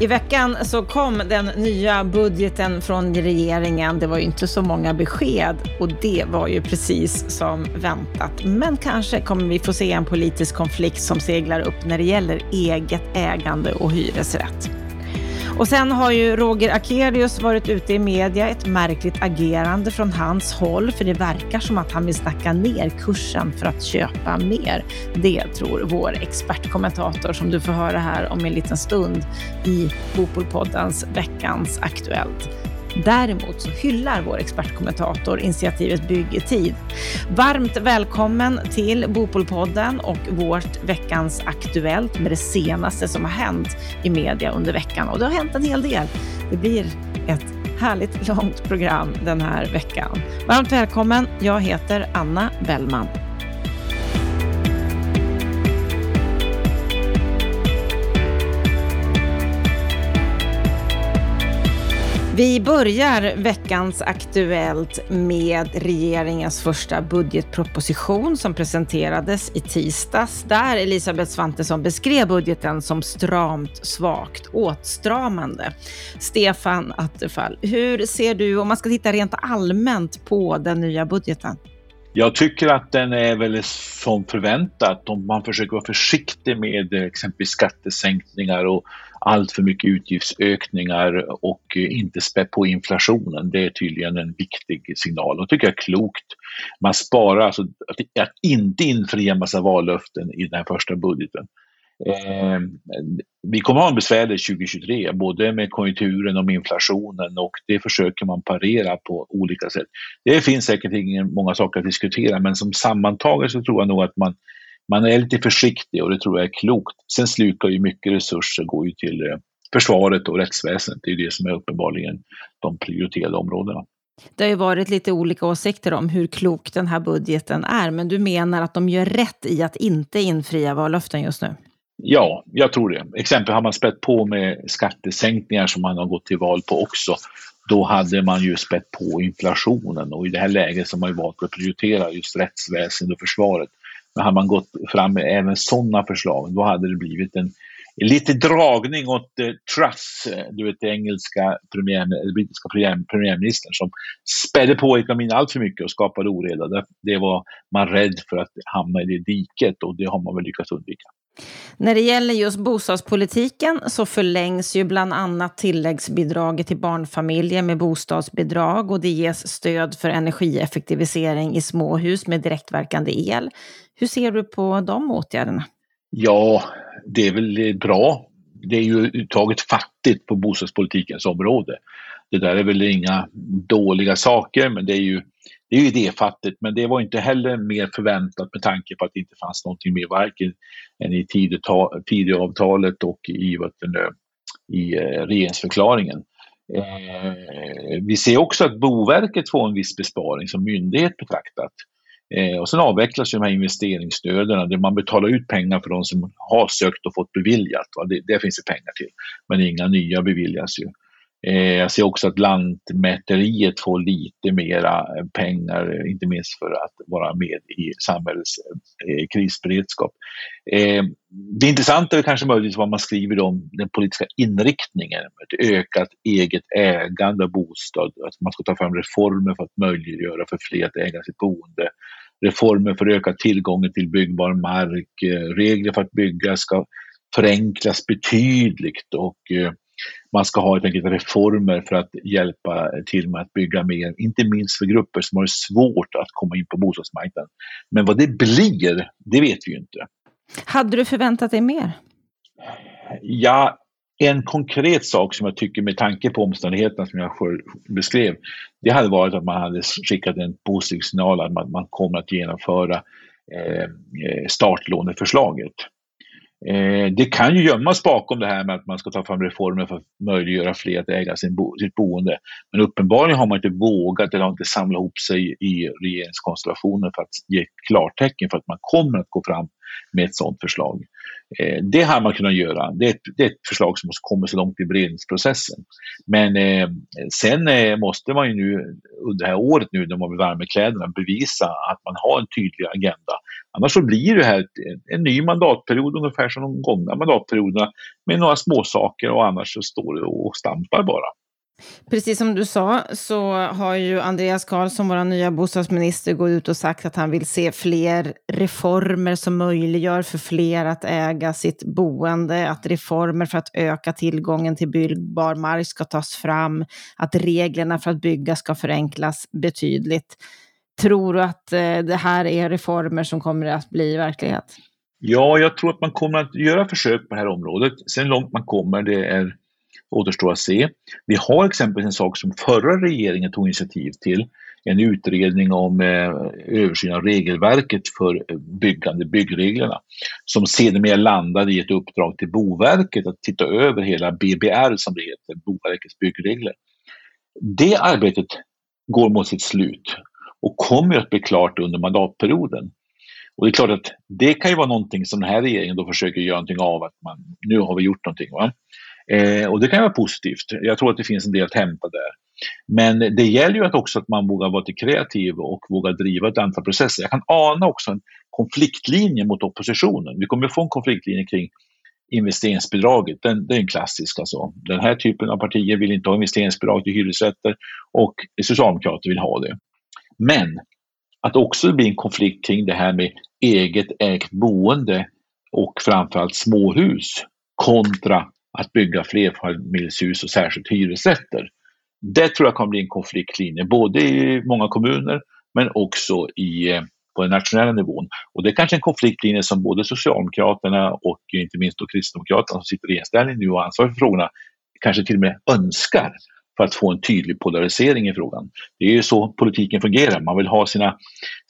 I veckan så kom den nya budgeten från regeringen. Det var ju inte så många besked och det var ju precis som väntat. Men kanske kommer vi få se en politisk konflikt som seglar upp när det gäller eget ägande och hyresrätt. Och sen har ju Roger Akelius varit ute i media, ett märkligt agerande från hans håll, för det verkar som att han vill snacka ner kursen för att köpa mer. Det tror vår expertkommentator som du får höra här om en liten stund i Bopolpoddens Veckans Aktuellt. Däremot så hyllar vår expertkommentator initiativet Bygg i tid. Varmt välkommen till Bopolpodden och vårt veckans Aktuellt med det senaste som har hänt i media under veckan. Och det har hänt en hel del. Det blir ett härligt långt program den här veckan. Varmt välkommen. Jag heter Anna Bellman. Vi börjar veckans Aktuellt med regeringens första budgetproposition som presenterades i tisdags, där Elisabeth Svantesson beskrev budgeten som stramt, svagt, åtstramande. Stefan Attefall, hur ser du, om man ska titta rent allmänt på den nya budgeten? Jag tycker att den är väl som förväntat om man försöker vara försiktig med exempelvis skattesänkningar och allt för mycket utgiftsökningar och inte spä på inflationen. Det är tydligen en viktig signal och tycker jag är klokt. Man sparar alltså att, inte infria massa vallöften i den här första budgeten. Eh, vi kommer ha en besvärlig 2023, både med konjunkturen och med inflationen och det försöker man parera på olika sätt. Det finns säkert många saker att diskutera men som sammantaget så tror jag nog att man man är lite försiktig och det tror jag är klokt. Sen slukar ju mycket resurser går ju till eh, försvaret och rättsväsendet. Det är ju det som är uppenbarligen de prioriterade områdena. Det har ju varit lite olika åsikter om hur klok den här budgeten är, men du menar att de gör rätt i att inte infria vallöften just nu? Ja, jag tror det. Exempel har man spett på med skattesänkningar som man har gått till val på också. Då hade man ju spett på inflationen och i det här läget så har man ju valt att prioritera just rättsväsendet och försvaret. Men hade man gått fram med även sådana förslag, då hade det blivit en lite dragning åt eh, Truss, eh, du vet engelska premiär, brittiska premiär, premiärministern som spädde på ekonomin allt för mycket och skapade oreda. Det, det var man rädd för att hamna i det diket och det har man väl lyckats undvika. När det gäller just bostadspolitiken så förlängs ju bland annat tilläggsbidraget till barnfamiljer med bostadsbidrag och det ges stöd för energieffektivisering i småhus med direktverkande el. Hur ser du på de åtgärderna? Ja, det är väl bra. Det är ju uttaget fattigt på bostadspolitikens område. Det där är väl inga dåliga saker, men det är ju, det är ju idéfattigt. Men det var inte heller mer förväntat med tanke på att det inte fanns någonting mer varken än i Tidöavtalet och i, i eh, regeringsförklaringen. Eh, vi ser också att Boverket får en viss besparing som myndighet betraktat. Eh, och sen avvecklas ju de här investeringsstöden där man betalar ut pengar för de som har sökt och fått beviljat. Det, det, finns det pengar till, men inga nya beviljas ju. Eh, jag ser också att Lantmäteriet får lite mera pengar, inte minst för att vara med i samhällets eh, krisberedskap. Eh, det intressanta är kanske möjligtvis vad man skriver om den politiska inriktningen, ett ökat eget ägande av bostad, att man ska ta fram reformer för att möjliggöra för fler att äga sitt boende, reformer för att öka tillgången till byggbar mark, eh, regler för att bygga ska förenklas betydligt och eh, man ska ha helt enkelt reformer för att hjälpa till med att bygga mer, inte minst för grupper som har svårt att komma in på bostadsmarknaden. Men vad det blir, det vet vi ju inte. Hade du förväntat dig mer? Ja, en konkret sak som jag tycker med tanke på omständigheterna som jag beskrev, det hade varit att man hade skickat en positiv signal att man, man kommer att genomföra eh, startlåneförslaget. Eh, det kan ju gömmas bakom det här med att man ska ta fram reformer för att möjliggöra fler att äga sin bo sitt boende. Men uppenbarligen har man inte vågat eller har inte samlat ihop sig i regeringskonstellationen för att ge klartecken för att man kommer att gå fram med ett sådant förslag. Eh, det har man kunnat göra. Det är, ett, det är ett förslag som måste komma så långt i beredningsprocessen. Men eh, sen eh, måste man ju nu under det här året nu när man blir varm i kläderna bevisa att man har en tydlig agenda. Annars så blir det här en, en ny mandatperiod ungefär som de gångna mandatperioderna med några småsaker och annars så står det och stampar bara. Precis som du sa så har ju Andreas Karlsson, vår nya bostadsminister, gått ut och sagt att han vill se fler reformer som möjliggör för fler att äga sitt boende, att reformer för att öka tillgången till byggbar mark ska tas fram, att reglerna för att bygga ska förenklas betydligt. Tror du att eh, det här är reformer som kommer att bli verklighet? Ja, jag tror att man kommer att göra försök på det här området. Sen långt man kommer, det är återstår att se. Vi har exempelvis en sak som förra regeringen tog initiativ till, en utredning om eh, översyn av regelverket för eh, byggande, byggreglerna, som sedermera landade i ett uppdrag till Boverket att titta över hela BBR som det heter, Boverkets byggregler. Det arbetet går mot sitt slut och kommer att bli klart under mandatperioden. Och det är klart att det kan ju vara någonting som den här regeringen då försöker göra någonting av, att man, nu har vi gjort någonting. Va? Eh, och det kan vara positivt. Jag tror att det finns en del att hämta där. Men det gäller ju att också att man vågar vara lite kreativ och vågar driva ett antal processer. Jag kan ana också en konfliktlinje mot oppositionen. Vi kommer att få en konfliktlinje kring investeringsbidraget. Den, det är en klassisk. Alltså. Den här typen av partier vill inte ha investeringsbidrag till hyresrätter och Socialdemokrater vill ha det. Men att också bli en konflikt kring det här med eget ägt boende och framförallt småhus kontra att bygga flerfamiljshus och särskilt hyresrätter. Det tror jag kommer bli en konfliktlinje, både i många kommuner men också i, eh, på den nationella nivån. Och det är kanske en konfliktlinje som både Socialdemokraterna och inte minst då Kristdemokraterna som sitter i regeringsställning nu och ansvarar för frågorna kanske till och med önskar för att få en tydlig polarisering i frågan. Det är ju så politiken fungerar. Man vill ha sina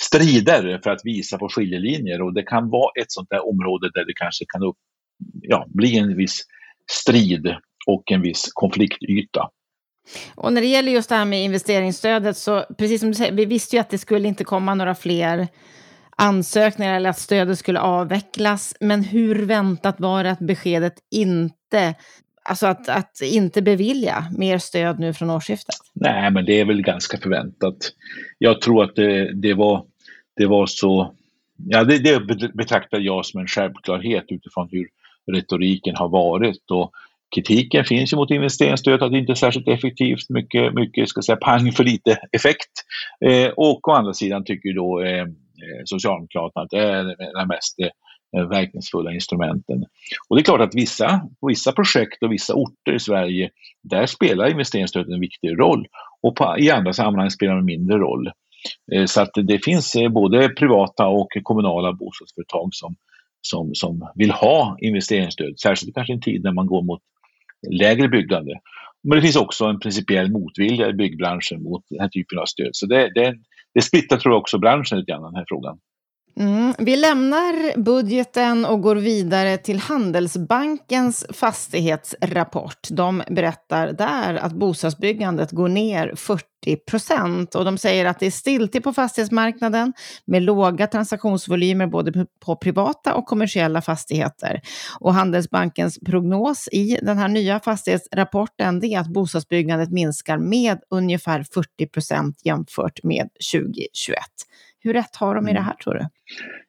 strider för att visa på skiljelinjer och det kan vara ett sånt där område där det kanske kan upp, ja, bli en viss strid och en viss konfliktyta. Och när det gäller just det här med investeringsstödet så, precis som du säger, vi visste ju att det skulle inte komma några fler ansökningar eller att stödet skulle avvecklas. Men hur väntat var det att beskedet inte, alltså att, att inte bevilja mer stöd nu från årsskiftet? Nej, men det är väl ganska förväntat. Jag tror att det, det var, det var så, ja det, det betraktar jag som en självklarhet utifrån hur retoriken har varit. Och kritiken finns ju mot investeringsstödet att det inte är särskilt effektivt, mycket, mycket ska säga, pang för lite effekt. Eh, och å andra sidan tycker ju då eh, eh Socialdemokraterna att det är de mest eh, verkningsfulla instrumenten. Och det är klart att vissa, på vissa projekt och vissa orter i Sverige, där spelar investeringsstödet en viktig roll och på, i andra sammanhang spelar det en mindre roll. Eh, så att det finns eh, både privata och kommunala bostadsföretag som som, som vill ha investeringsstöd, särskilt kanske i en tid när man går mot lägre byggande. Men det finns också en principiell motvilja i byggbranschen mot den här typen av stöd. Så det, det, det splittrar tror jag också branschen lite grann, den här frågan. Mm. Vi lämnar budgeten och går vidare till Handelsbankens fastighetsrapport. De berättar där att bostadsbyggandet går ner 40 procent och de säger att det är stiltje på fastighetsmarknaden med låga transaktionsvolymer både på privata och kommersiella fastigheter. Och Handelsbankens prognos i den här nya fastighetsrapporten är att bostadsbyggandet minskar med ungefär 40 procent jämfört med 2021. Hur rätt har de i det mm. här tror du?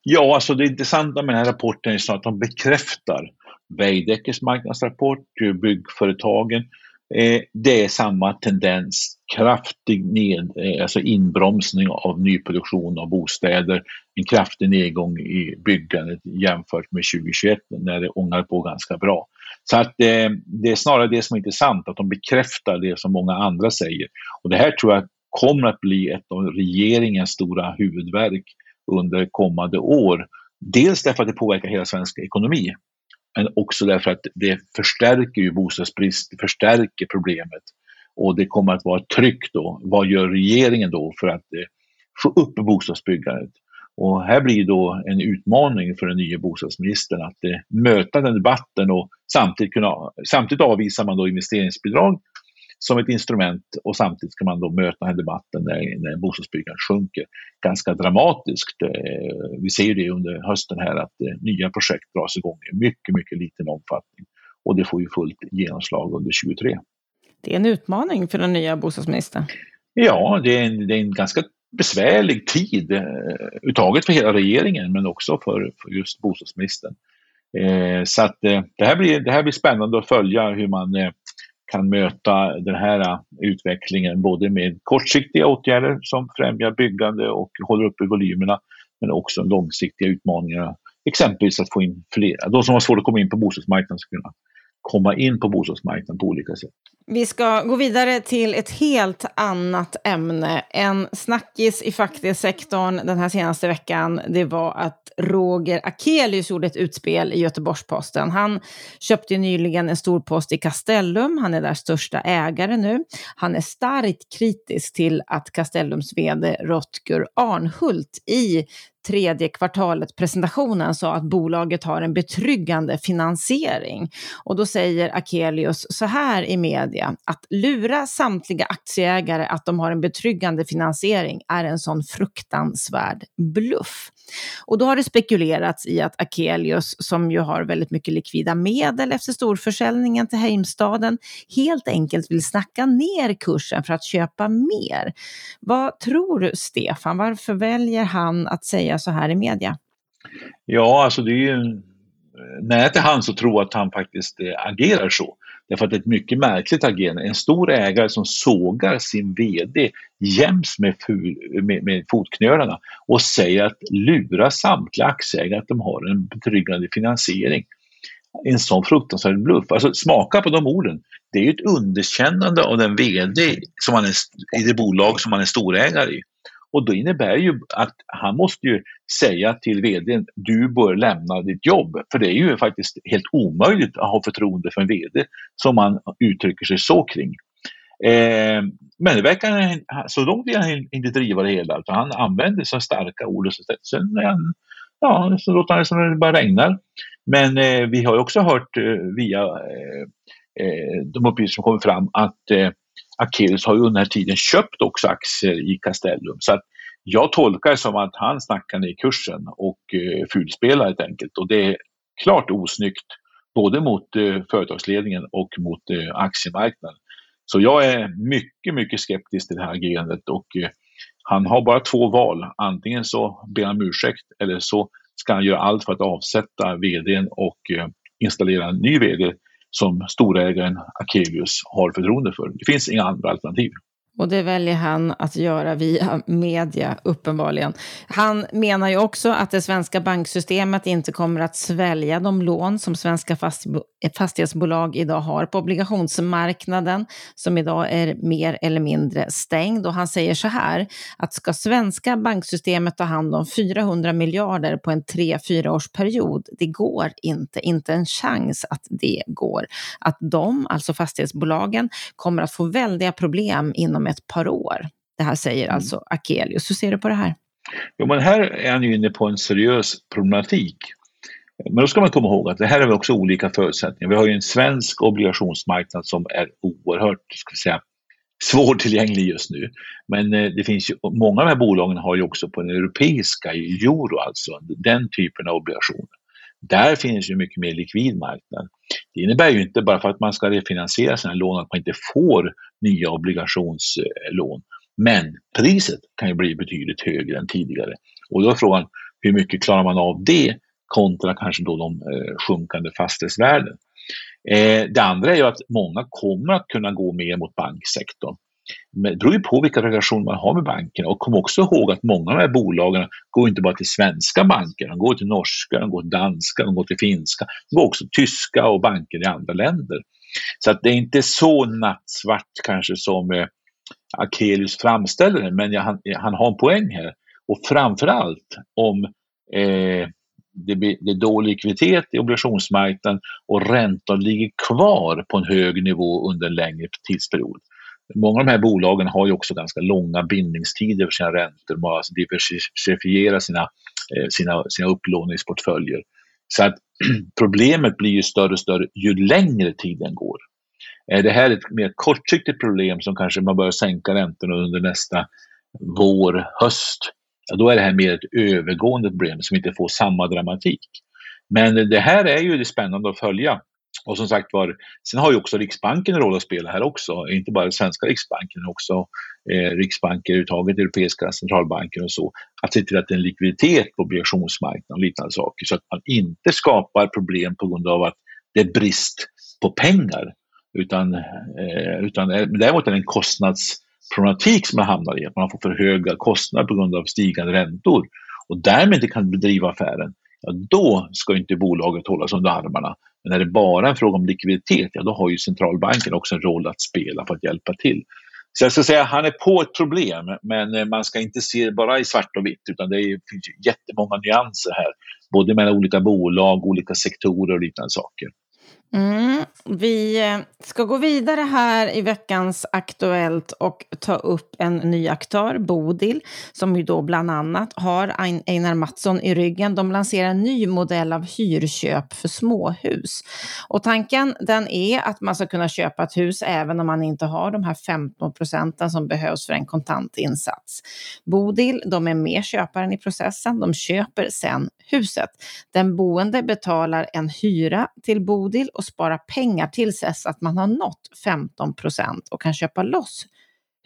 Ja, alltså det intressanta med den här rapporten är att de bekräftar Veidekkes marknadsrapport, byggföretagen. Eh, det är samma tendens, kraftig ned, eh, alltså inbromsning av nyproduktion av bostäder, en kraftig nedgång i byggandet jämfört med 2021 när det ångar på ganska bra. Så att eh, det är snarare det som är intressant, att de bekräftar det som många andra säger. Och det här tror jag kommer att bli ett av regeringens stora huvudverk under kommande år. Dels därför att det påverkar hela svensk ekonomi, men också därför att det förstärker ju bostadsbrist, det förstärker problemet. Och det kommer att vara ett tryck då. Vad gör regeringen då för att eh, få upp bostadsbyggandet? Och här blir då en utmaning för den nya bostadsministern att eh, möta den debatten och samtidigt, kunna, samtidigt avvisar man då investeringsbidrag som ett instrument och samtidigt ska man då möta den här debatten när, när bostadsbyggandet sjunker ganska dramatiskt. Eh, vi ser det under hösten här att eh, nya projekt dras igång i mycket, mycket liten omfattning och det får ju fullt genomslag under 2023. Det är en utmaning för den nya bostadsministern. Ja, det är en, det är en ganska besvärlig tid eh, uttaget för hela regeringen men också för, för just bostadsministern. Eh, så att eh, det, här blir, det här blir spännande att följa hur man eh, kan möta den här äh, utvecklingen både med kortsiktiga åtgärder som främjar byggande och håller uppe volymerna men också långsiktiga utmaningar. Exempelvis att få in fler, de som har svårt att komma in på bostadsmarknaden ska kunna komma in på bostadsmarknaden på olika sätt. Vi ska gå vidare till ett helt annat ämne. En snackis i fastighetssektorn den här senaste veckan, det var att Roger Akelius gjorde ett utspel i Göteborgs-Posten. Han köpte nyligen en stor post i Castellum, han är där största ägare nu. Han är starkt kritisk till att Castellums vd Rotger Arnhult i tredje kvartalet-presentationen sa att bolaget har en betryggande finansiering. Och då säger Akelius så här i media, att lura samtliga aktieägare att de har en betryggande finansiering är en sån fruktansvärd bluff. Och då har det spekulerats i att Akelius, som ju har väldigt mycket likvida medel efter storförsäljningen till Heimstaden, helt enkelt vill snacka ner kursen för att köpa mer. Vad tror du, Stefan? Varför väljer han att säga så här i media? Ja, alltså det är ju nära till hands att tro att han faktiskt eh, agerar så. Därför att det är ett mycket märkligt agerande. En stor ägare som sågar sin VD jäms med, med, med fotknölarna och säger att lura samtliga aktieägare att de har en betryggande finansiering. En sån fruktansvärd bluff. Alltså smaka på de orden. Det är ju ett underkännande av den VD som man är, i det bolag som man är storägare i. Och då innebär ju att han måste ju säga till vdn, du bör lämna ditt jobb. För det är ju faktiskt helt omöjligt att ha förtroende för en vd som man uttrycker sig så kring. Eh, men det verkar, så långt vill han inte driva det hela, utan han använder så starka ord. Och så, sen han, ja, så låter han det som det bara regnar. Men eh, vi har ju också hört eh, via eh, eh de uppgifter som kommer fram att eh, Akelius har ju under den här tiden köpt också aktier i Castellum. Så att jag tolkar det som att han snackar ner kursen och eh, fulspelar helt enkelt. Och det är klart osnyggt både mot eh, företagsledningen och mot eh, aktiemarknaden. Så jag är mycket, mycket skeptisk till det här agerandet och eh, han har bara två val. Antingen så ber han om ursäkt eller så ska han göra allt för att avsätta vdn och eh, installera en ny vd som storägaren Akelius har förtroende för. Det finns inga andra alternativ. Och det väljer han att göra via media, uppenbarligen. Han menar ju också att det svenska banksystemet inte kommer att svälja de lån som svenska fastighetsbolag idag har på obligationsmarknaden, som idag är mer eller mindre stängd. Och han säger så här, att ska svenska banksystemet ta hand om 400 miljarder på en 3-4 års period, det går inte, inte en chans att det går. Att de, alltså fastighetsbolagen, kommer att få väldiga problem inom om ett par år. Det här säger mm. alltså Akelius. Hur ser du på det här? Jo, men här är han ju inne på en seriös problematik. Men då ska man komma ihåg att det här är också olika förutsättningar. Vi har ju en svensk obligationsmarknad som är oerhört ska vi säga, svårtillgänglig just nu. Men eh, det finns ju, många av de här bolagen har ju också på den europeiska, euro alltså, den typen av obligationer. Där finns ju mycket mer likvid marknad. Det innebär ju inte bara för att man ska refinansiera sina lån att man inte får nya obligationslån. Men priset kan ju bli betydligt högre än tidigare. Och då är frågan hur mycket klarar man av det kontra kanske då de eh, sjunkande fastighetsvärden. Eh, det andra är ju att många kommer att kunna gå mer mot banksektorn. Men det beror ju på vilka relationer man har med bankerna och kom också ihåg att många av de här bolagen går inte bara till svenska banker, de går till norska, de går till danska, de går till finska, de går också till tyska och banker i andra länder. Så att det är inte så nattsvart kanske som eh, Akelius framställer det, men han, han har en poäng här. Och framförallt om eh, det, det är dålig likviditet i obligationsmarknaden och räntan ligger kvar på en hög nivå under en längre tidsperiod. Många av de här bolagen har ju också ganska långa bindningstider för sina räntor. Man alltså diversifierar sina, eh, sina, sina upplåningsportföljer. Så att problemet blir ju större och större ju längre tiden går. Är det här ett mer kortsiktigt problem som kanske man börjar sänka räntorna under nästa vår, höst, ja, då är det här mer ett övergående problem som inte får samma dramatik. Men det här är ju det spännande att följa. Och som sagt var, sen har ju också Riksbanken en roll att spela här också. Inte bara svenska Riksbanken, också eh, Riksbanker överhuvudtaget, europeiska centralbanken och så. Att se till att det är en likviditet på obligationsmarknaden och liknande saker så att man inte skapar problem på grund av att det är brist på pengar. Utan, eh, utan eh, däremot är det en kostnadsproblematik som man hamnar i, att man får för höga kostnader på grund av stigande räntor och därmed inte kan bedriva affären. Ja, då ska inte bolaget hållas under armarna. Men när det bara är en fråga om likviditet, ja då har ju centralbanken också en roll att spela för att hjälpa till. Så jag ska säga att han är på ett problem, men eh, man ska inte se bara i svart och vitt utan det finns jättemånga nyanser här. Både mellan olika bolag, olika sektorer och liknande saker. Mm, vi eh, ska gå vidare här i veckans Aktuellt och ta upp en ny aktör, Bodil, som ju då bland annat har Einar Mattsson i ryggen. De lanserar en ny modell av hyrköp för småhus. Och tanken den är att man ska kunna köpa ett hus även om man inte har de här 15 procenten som behövs för en kontantinsats. Bodil, de är med köparen i processen. De köper sen huset. Den boende betalar en hyra till Bodil och spara pengar tills dess att man har nått 15 procent och kan köpa loss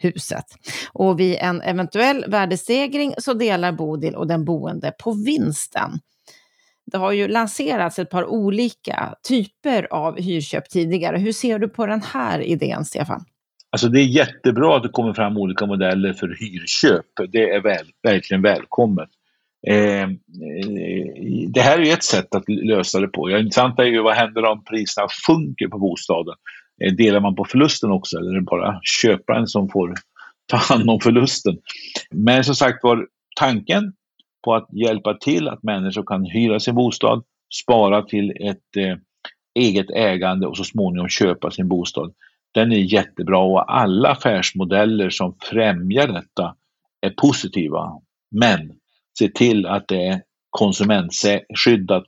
huset. Och vid en eventuell värdestegring så delar Bodil och den boende på vinsten. Det har ju lanserats ett par olika typer av hyrköp tidigare. Hur ser du på den här idén, Stefan? Alltså det är jättebra att det kommer fram olika modeller för hyrköp. Det är väl, verkligen välkommet. Eh, eh, det här är ett sätt att lösa det på. Det intressanta är ju vad händer om priserna sjunker på bostaden? Eh, delar man på förlusten också eller är det bara köparen som får ta hand om förlusten? Men som sagt var, tanken på att hjälpa till att människor kan hyra sin bostad, spara till ett eh, eget ägande och så småningom köpa sin bostad. Den är jättebra och alla affärsmodeller som främjar detta är positiva. Men se till att det är konsumentskyddat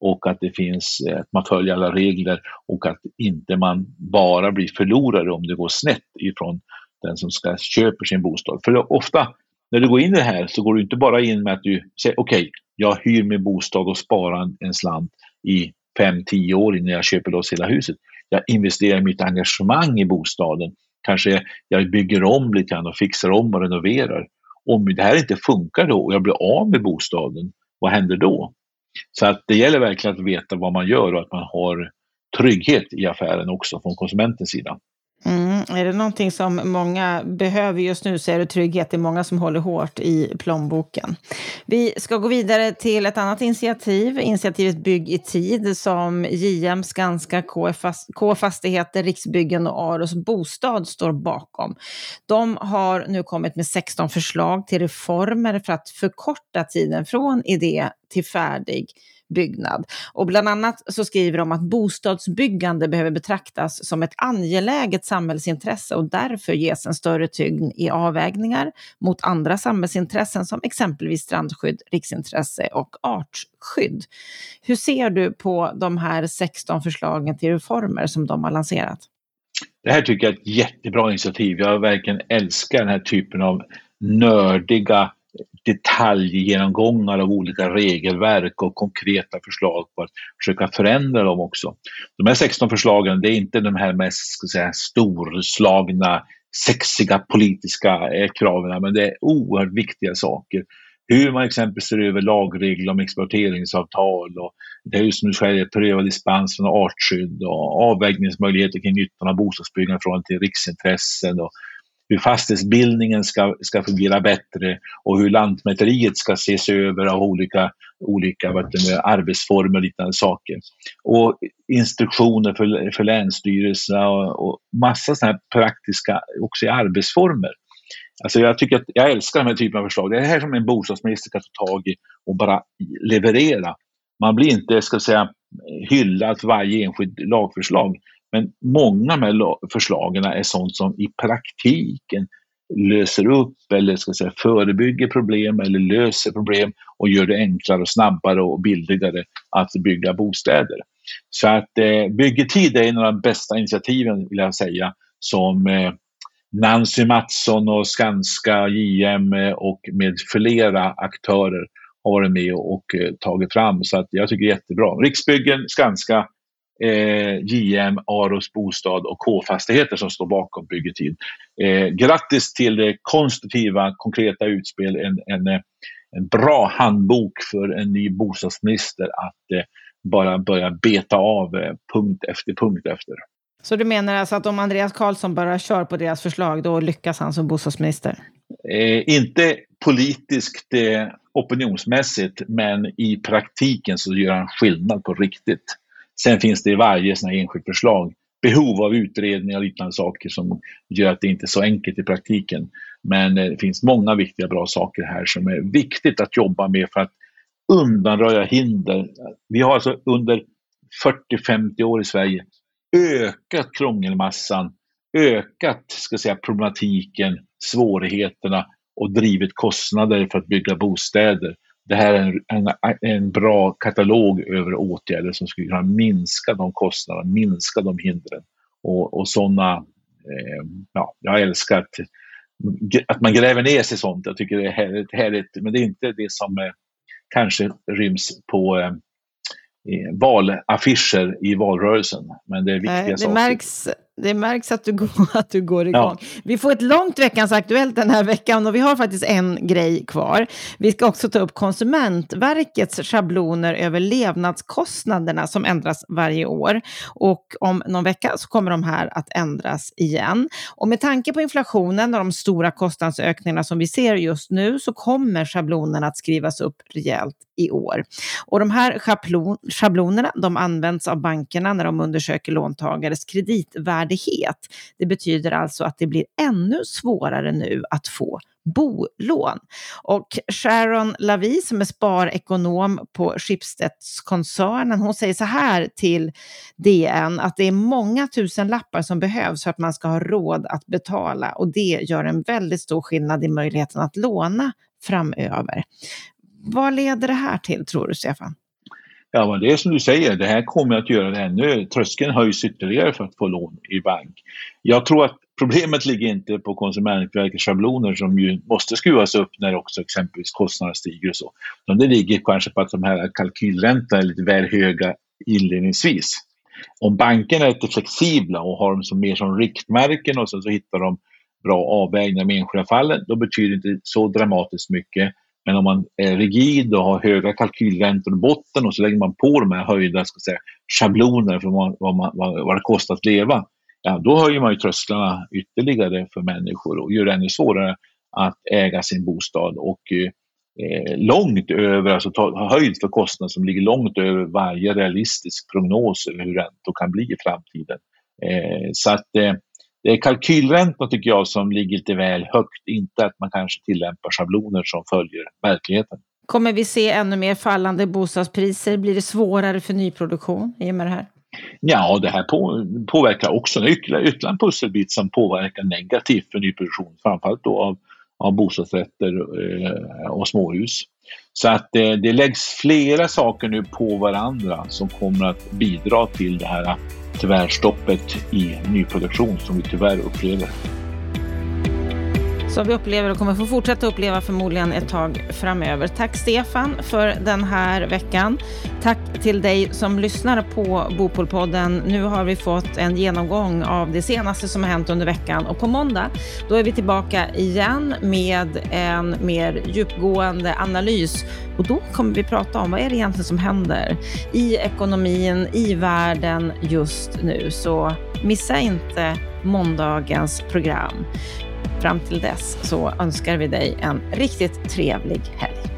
och att det finns, eh, att man följer alla regler och att inte man bara blir förlorare om det går snett ifrån den som ska köper sin bostad. För ofta när du går in i det här så går du inte bara in med att du säger okej, okay, jag hyr min bostad och sparar en slant i 5-10 år innan jag köper loss hela huset. Jag investerar mitt engagemang i bostaden. Kanske jag bygger om lite grann och fixar om och renoverar om det här inte funkar då och jag blir av med bostaden, vad händer då? Så att det gäller verkligen att veta vad man gör och att man har trygghet i affären också från konsumentens sida. Mm. Är det någonting som många behöver just nu så är det trygghet. Det är många som håller hårt i plånboken. Vi ska gå vidare till ett annat initiativ, initiativet Bygg i tid som JM, Skanska, K Fastigheter, Riksbyggen och Aros Bostad står bakom. De har nu kommit med 16 förslag till reformer för att förkorta tiden från idé till färdig byggnad. Och bland annat så skriver de att bostadsbyggande behöver betraktas som ett angeläget samhällsintresse och därför ges en större tyngd i avvägningar mot andra samhällsintressen som exempelvis strandskydd, riksintresse och artskydd. Hur ser du på de här 16 förslagen till reformer som de har lanserat? Det här tycker jag är ett jättebra initiativ. Jag verkligen älskar den här typen av nördiga detaljgenomgångar av olika regelverk och konkreta förslag på att försöka förändra dem också. De här 16 förslagen, det är inte de här mest ska säga, storslagna, sexiga politiska eh, kraven, men det är oerhört viktiga saker. Hur man exempelvis ser över lagregler om exploateringsavtal och det är just nu sker pröva dispens från artskydd och avvägningsmöjligheter kring nyttan av bostadsbyggande från till riksintressen och hur fastighetsbildningen ska, ska fungera bättre och hur Lantmäteriet ska ses över av olika, olika vad du, arbetsformer och liknande saker. Och instruktioner för, för länsstyrelserna och, och massa sådana här praktiska, också i arbetsformer. Alltså jag tycker att jag älskar den här typen av förslag. Det är det här som en bostadsminister ska ta tag i och bara leverera. Man blir inte, ska säga, hyllad för varje enskilt lagförslag. Men många av förslagen är sånt som i praktiken löser upp eller ska säga, förebygger problem eller löser problem och gör det enklare och snabbare och billigare att bygga bostäder. Så att eh, Byggetid är en av de bästa initiativen vill jag säga som eh, Nancy Mattsson och Skanska, JM eh, och med flera aktörer har varit med och och tagit fram. Så att jag tycker det är jättebra. Riksbyggen, Skanska, eh, JM, Aros Bostad och K-fastigheter som står bakom Byggetid. Eh, grattis till det konstruktiva, konkreta utspel. En, en, eh, en bra handbok för en ny bostadsminister att eh, bara börja beta av eh, punkt efter punkt efter. Så du menar alltså att om Andreas Karlsson bara kör på deras förslag, då lyckas han som bostadsminister? Eh, inte politiskt eh, opinionsmässigt, men i praktiken så gör han skillnad på riktigt. Sen finns det i varje sån enskilt förslag behov av utredningar och liknande saker som gör att det inte är så enkelt i praktiken. Men eh, det finns många viktiga bra saker här som är viktigt att jobba med för att undanröja hinder. Vi har alltså under 40-50 år i Sverige ökat krångelmassan, ökat ska säga, problematiken, svårigheterna och drivit kostnader för att bygga bostäder. Det här är en, en, en bra katalog över åtgärder som skulle kunna minska de kostnaderna, minska de hindren. Och, och sådana, eh, ja, jag älskar att, att man gräver ner sig i sånt. Jag tycker det är härligt, härligt men det är inte det som eh, kanske ryms på eh, valaffischer i valrörelsen. Men det är viktiga det saker. Märks, det märks att du går, att du går igång. Ja. Vi får ett långt Veckans Aktuellt den här veckan och vi har faktiskt en grej kvar. Vi ska också ta upp Konsumentverkets schabloner över levnadskostnaderna som ändras varje år. Och om någon vecka så kommer de här att ändras igen. Och med tanke på inflationen och de stora kostnadsökningarna som vi ser just nu så kommer schablonerna att skrivas upp rejält i år. Och de här schablon, schablonerna de används av bankerna när de undersöker låntagares kreditvärdighet. Det betyder alltså att det blir ännu svårare nu att få bolån. Och Sharon Lavi som är sparekonom på Schibsteds-koncernen, hon säger så här till DN att det är många tusen lappar som behövs för att man ska ha råd att betala och det gör en väldigt stor skillnad i möjligheten att låna framöver. Vad leder det här till tror du, Stefan? Ja, men det är som du säger, det här kommer att göra det ännu, tröskeln höjs ytterligare för att få lån i bank. Jag tror att problemet ligger inte på Konsumentverkets schabloner som ju måste skruvas upp när också exempelvis kostnaderna stiger och så. Men det ligger kanske på att de här kalkylräntorna är lite väl höga inledningsvis. Om bankerna är lite flexibla och har dem som mer som riktmärken och sen så hittar de bra avvägningar med enskilda fallen, då betyder det inte så dramatiskt mycket. Men om man är rigid och har höga kalkylräntor i botten och så lägger man på de här höjda ska säga, schabloner för vad, vad, man, vad, vad det kostar att leva, ja, då höjer man ju trösklarna ytterligare för människor och gör det ännu svårare att äga sin bostad och eh, långt över, alltså ta höjd för kostnader som ligger långt över varje realistisk prognos över hur räntor kan bli i framtiden. Eh, så att eh, det är kalkylräntan tycker jag som ligger lite väl högt, inte att man kanske tillämpar schabloner som följer verkligheten. Kommer vi se ännu mer fallande bostadspriser? Blir det svårare för nyproduktion i och med det här? Ja, det här på, påverkar också ytterligare en pusselbit som påverkar negativt för nyproduktion, framförallt då av, av bostadsrätter eh, och småhus. Så att eh, det läggs flera saker nu på varandra som kommer att bidra till det här tvärstoppet i nyproduktion som vi tyvärr upplever. Som vi upplever och kommer få fortsätta uppleva förmodligen ett tag framöver. Tack Stefan för den här veckan. Tack till dig som lyssnar på Bopolpodden. Nu har vi fått en genomgång av det senaste som har hänt under veckan och på måndag då är vi tillbaka igen med en mer djupgående analys och då kommer vi prata om vad är det egentligen som händer i ekonomin, i världen just nu. Så missa inte måndagens program. Fram till dess så önskar vi dig en riktigt trevlig helg.